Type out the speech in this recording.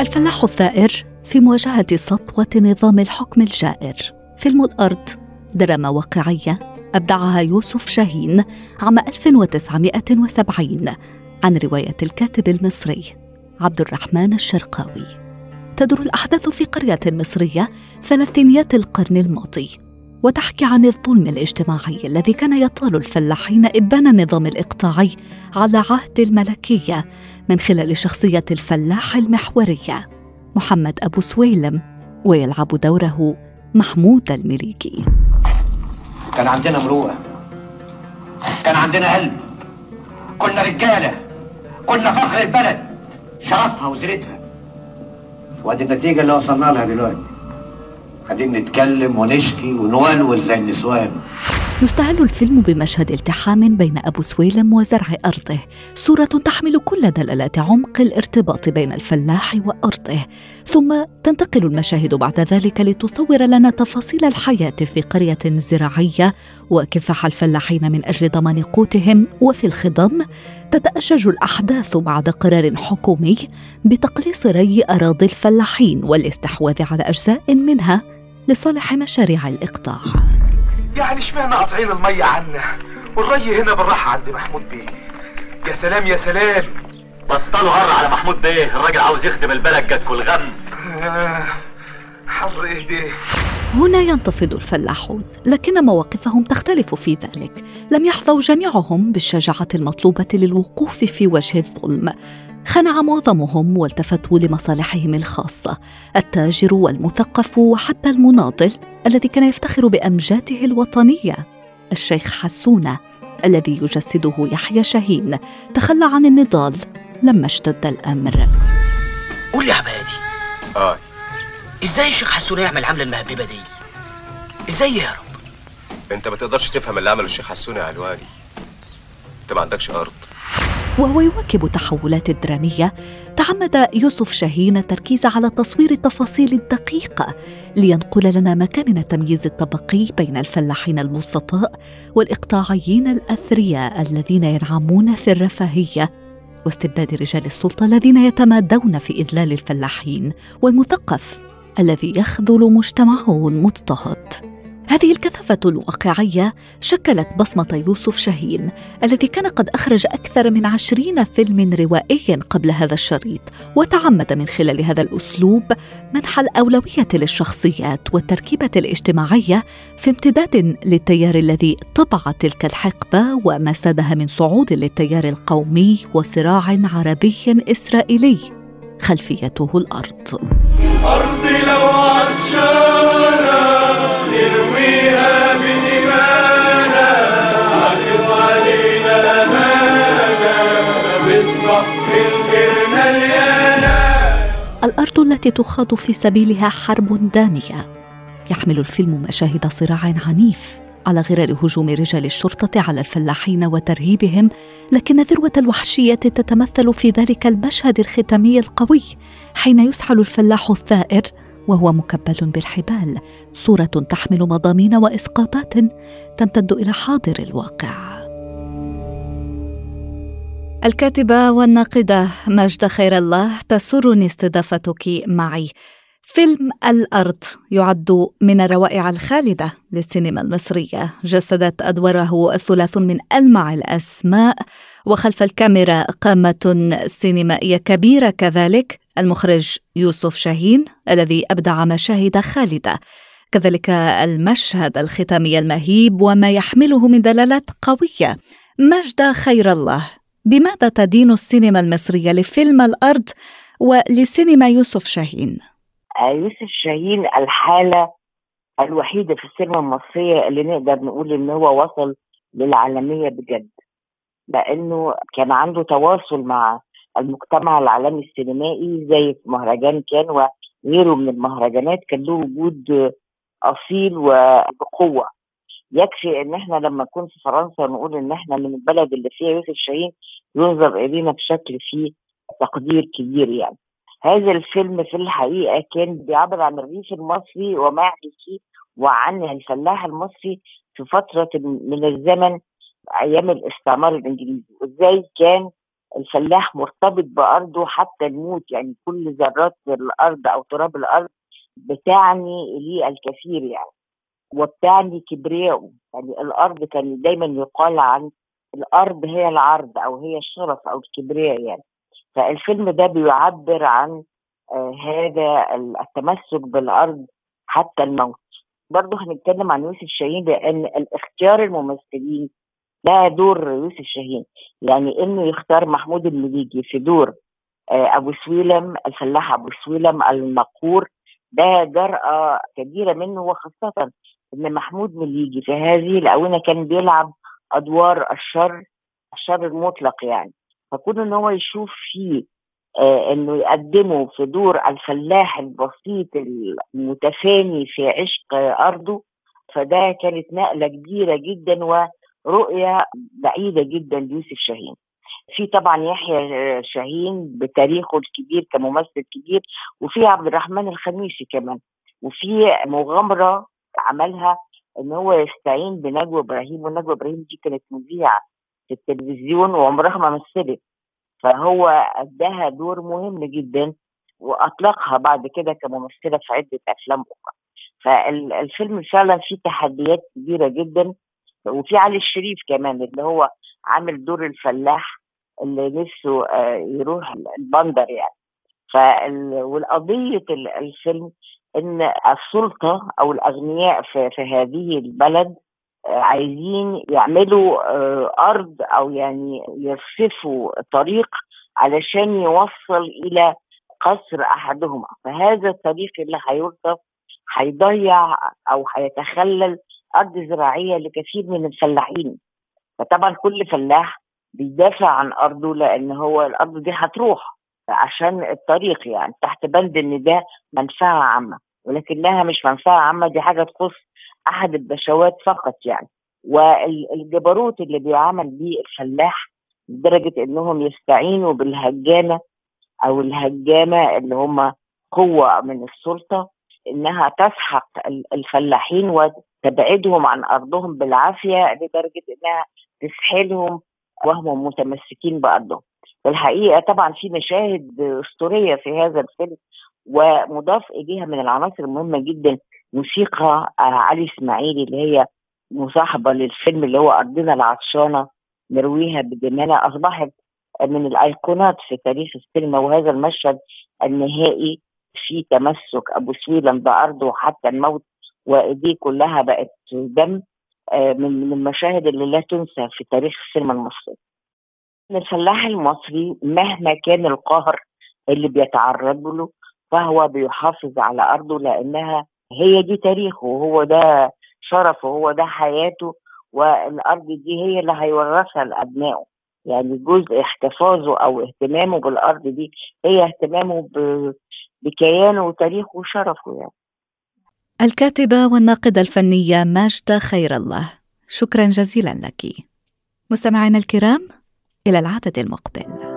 الفلاح الثائر في مواجهة سطوة نظام الحكم الجائر. فيلم الأرض دراما واقعية أبدعها يوسف شاهين عام 1970 عن رواية الكاتب المصري عبد الرحمن الشرقاوي. تدور الأحداث في قرية مصرية ثلاثينيات القرن الماضي وتحكي عن الظلم الاجتماعي الذي كان يطال الفلاحين إبان النظام الإقطاعي على عهد الملكية من خلال شخصية الفلاح المحورية محمد أبو سويلم ويلعب دوره محمود المليكي. كان عندنا مروءة. كان عندنا قلب كنا رجالة. كنا فخر البلد. شرفها وزينتها. وادي النتيجة اللي وصلنا لها دلوقتي. قاعدين نتكلم ونشكي ونولول زي النسوان. يستهل الفيلم بمشهد التحام بين أبو سويلم وزرع أرضه. صورة تحمل كل دلالات عمق الارتباط بين الفلاح وأرضه. ثم تنتقل المشاهد بعد ذلك لتصور لنا تفاصيل الحياة في قرية زراعية وكفاح الفلاحين من أجل ضمان قوتهم. وفي الخضم تتأجج الأحداث بعد قرار حكومي بتقليص ري أراضي الفلاحين والاستحواذ على أجزاء منها لصالح مشاريع الإقطاع. يعني اشمعنى قاطعين المية عنا؟ والري هنا بالراحة عند محمود بيه. يا سلام يا سلام. بطلوا هر على محمود بيه. الراجل عاوز يخدم البلد جاتكوا الغم آه، حر إيه ده هنا ينتفض الفلاحون لكن مواقفهم تختلف في ذلك. لم يحظوا جميعهم بالشجاعة المطلوبة للوقوف في وجه الظلم. خنع معظمهم والتفتوا لمصالحهم الخاصة التاجر والمثقف وحتى المناضل الذي كان يفتخر بأمجاده الوطنية. الشيخ حسونه الذي يجسده يحيى شاهين تخلى عن النضال لما اشتد الأمر. قول يا عبادي آه. إزاي الشيخ حسون يعمل العمله المهببة دي؟ إزاي يهرب أنت ما تقدرش تفهم اللي عمله الشيخ حسون يا علواني. أنت ما عندكش أرض. وهو يواكب التحولات الدرامية تعمد يوسف شاهين التركيز على تصوير التفاصيل الدقيقة لينقل لنا مكامن التمييز الطبقي بين الفلاحين البسطاء والإقطاعيين الأثرياء الذين ينعمون في الرفاهية واستبداد رجال السلطة الذين يتمادون في إذلال الفلاحين والمثقف. الذي يخذل مجتمعه المضطهد هذه الكثافة الواقعية شكلت بصمة يوسف شاهين الذي كان قد أخرج أكثر من عشرين فيلم روائي قبل هذا الشريط وتعمد من خلال هذا الأسلوب منح الأولوية للشخصيات والتركيبة الاجتماعية في امتداد للتيار الذي طبع تلك الحقبة ومسدها من صعود للتيار القومي وصراع عربي إسرائيلي خلفيته الأرض. الأرض التي تخاض في سبيلها حرب دامية. يحمل الفيلم مشاهد صراع عنيف على غرار هجوم رجال الشرطة على الفلاحين وترهيبهم لكن ذروة الوحشية تتمثل في ذلك المشهد الختامي القوي حين يسحل الفلاح الثائر وهو مكبل بالحبال صورة تحمل مضامين وإسقاطات تمتد إلى حاضر الواقع الكاتبة والناقدة ماجدة خير الله تسرني استضافتك معي. فيلم الأرض يعد من الروائع الخالدة للسينما المصرية، جسدت أدواره الثلاث من ألمع الأسماء، وخلف الكاميرا قامة سينمائية كبيرة كذلك، المخرج يوسف شاهين الذي أبدع مشاهد خالدة. كذلك المشهد الختامي المهيب وما يحمله من دلالات قوية. ماجدة خير الله بماذا تدين السينما المصرية لفيلم الأرض ولسينما يوسف شاهين؟ يوسف شاهين الحالة الوحيدة في السينما المصرية اللي نقدر نقول إن هو وصل للعالمية بجد لأنه كان عنده تواصل مع المجتمع العالمي السينمائي زي مهرجان كان وغيره من المهرجانات كان له وجود أصيل وبقوة. يكفي إن إحنا لما نكون في فرنسا نقول إن إحنا من البلد اللي فيها يوسف شاهين ينظر إلينا بشكل فيه تقدير كبير يعني. هذا الفيلم في الحقيقة كان بيعبر عن الريف المصري وما فيه وعن الفلاح المصري في فترة من الزمن أيام الاستعمار الإنجليزي. وإزاي كان الفلاح مرتبط بأرضه حتى الموت يعني كل ذرات الأرض أو تراب الأرض بتعني ليه الكثير يعني وبتعني كبرياءه. يعني الأرض كان دايما يقال عن الأرض هي العرض أو هي الشرف أو الكبرياء يعني. فالفيلم ده بيعبر عن آه هذا التمسك بالأرض حتى الموت. برضه هنتكلم عن يوسف شاهين لأن الاختيار الممثلين ده دور يوسف شاهين يعني إنه يختار محمود المليجي في دور آه أبو سويلم الفلاح أبو سويلم المقهور. ده جرأة كبيرة منه وخاصة إن محمود مليجي في هذه الآونة كان بيلعب أدوار الشر الشر المطلق يعني. فكون إن هو يشوف فيه آه إنه يقدمه في دور الفلاح البسيط المتفاني في عشق أرضه فده كانت نقلة كبيرة جدا ورؤيه بعيدة جدا ليوسف شاهين. في طبعا يحيى شاهين بتاريخه الكبير كممثل كبير وفي عبد الرحمن الخميسي كمان. وفي مغامرة عملها إن هو يستعين بنجوى إبراهيم ونجوى إبراهيم دي كانت مذيعة في التلفزيون وعمرها ما مثلت. فهو أداها دور مهم جدا وأطلقها بعد كده كممثلة في عدة أفلام أخرى. فالفيلم فعلا فيه تحديات كبيرة جدا وفي علي الشريف كمان اللي هو عامل دور الفلاح اللي نفسه يروح البندر يعني. فالقضية الفيلم إن السلطة أو الأغنياء في, في هذه البلد عايزين يعملوا أرض أو يعني يرصفوا طريق علشان يوصل إلى قصر أحدهما. فهذا الطريق اللي هيرصف هيضيع أو هيتخلل أرض زراعية لكثير من الفلاحين. فطبعا كل فلاح بيدافع عن أرضه لأن هو الأرض دي هتروح عشان الطريق يعني تحت بند إن ده منفعة عامة. ولكنها مش منفعة عامة دي حاجة تخص أحد البشوات فقط يعني. والجبروت اللي بيعامل بيه الفلاح لدرجة إنهم يستعينوا بالهجانة أو الهجامة اللي هم قوة من السلطة إنها تسحق الفلاحين وتبعدهم عن أرضهم بالعافية لدرجة إنها تسحلهم وهم متمسكين بأرضهم. والحقيقة طبعا في مشاهد أسطورية في هذا الفيلم ومضاف إليها من العناصر المهمة جدا موسيقى علي اسماعيلي اللي هي مصاحبة للفيلم اللي هو أرضنا العطشانة نرويها بدمانا أصبحت من الأيقونات في تاريخ السينما وهذا المشهد النهائي في تمسك أبو سويلم بأرضه حتى الموت وأيديه كلها بقت دم من المشاهد اللي لا تنسى في تاريخ السينما المصري. الفلاح المصري مهما كان القهر اللي بيتعرض له فهو بيحافظ على أرضه لأنها هي دي تاريخه وهو ده شرفه وهو ده حياته والأرض دي هي اللي هيورثها لأبنائه يعني جزء احتفاظه أو اهتمامه بالأرض دي هي اهتمامه بكيانه وتاريخه وشرفه يعني. الكاتبة والناقدة الفنية ماجدة خير الله شكرا جزيلا لك. مستمعينا الكرام إلى العدد المقبل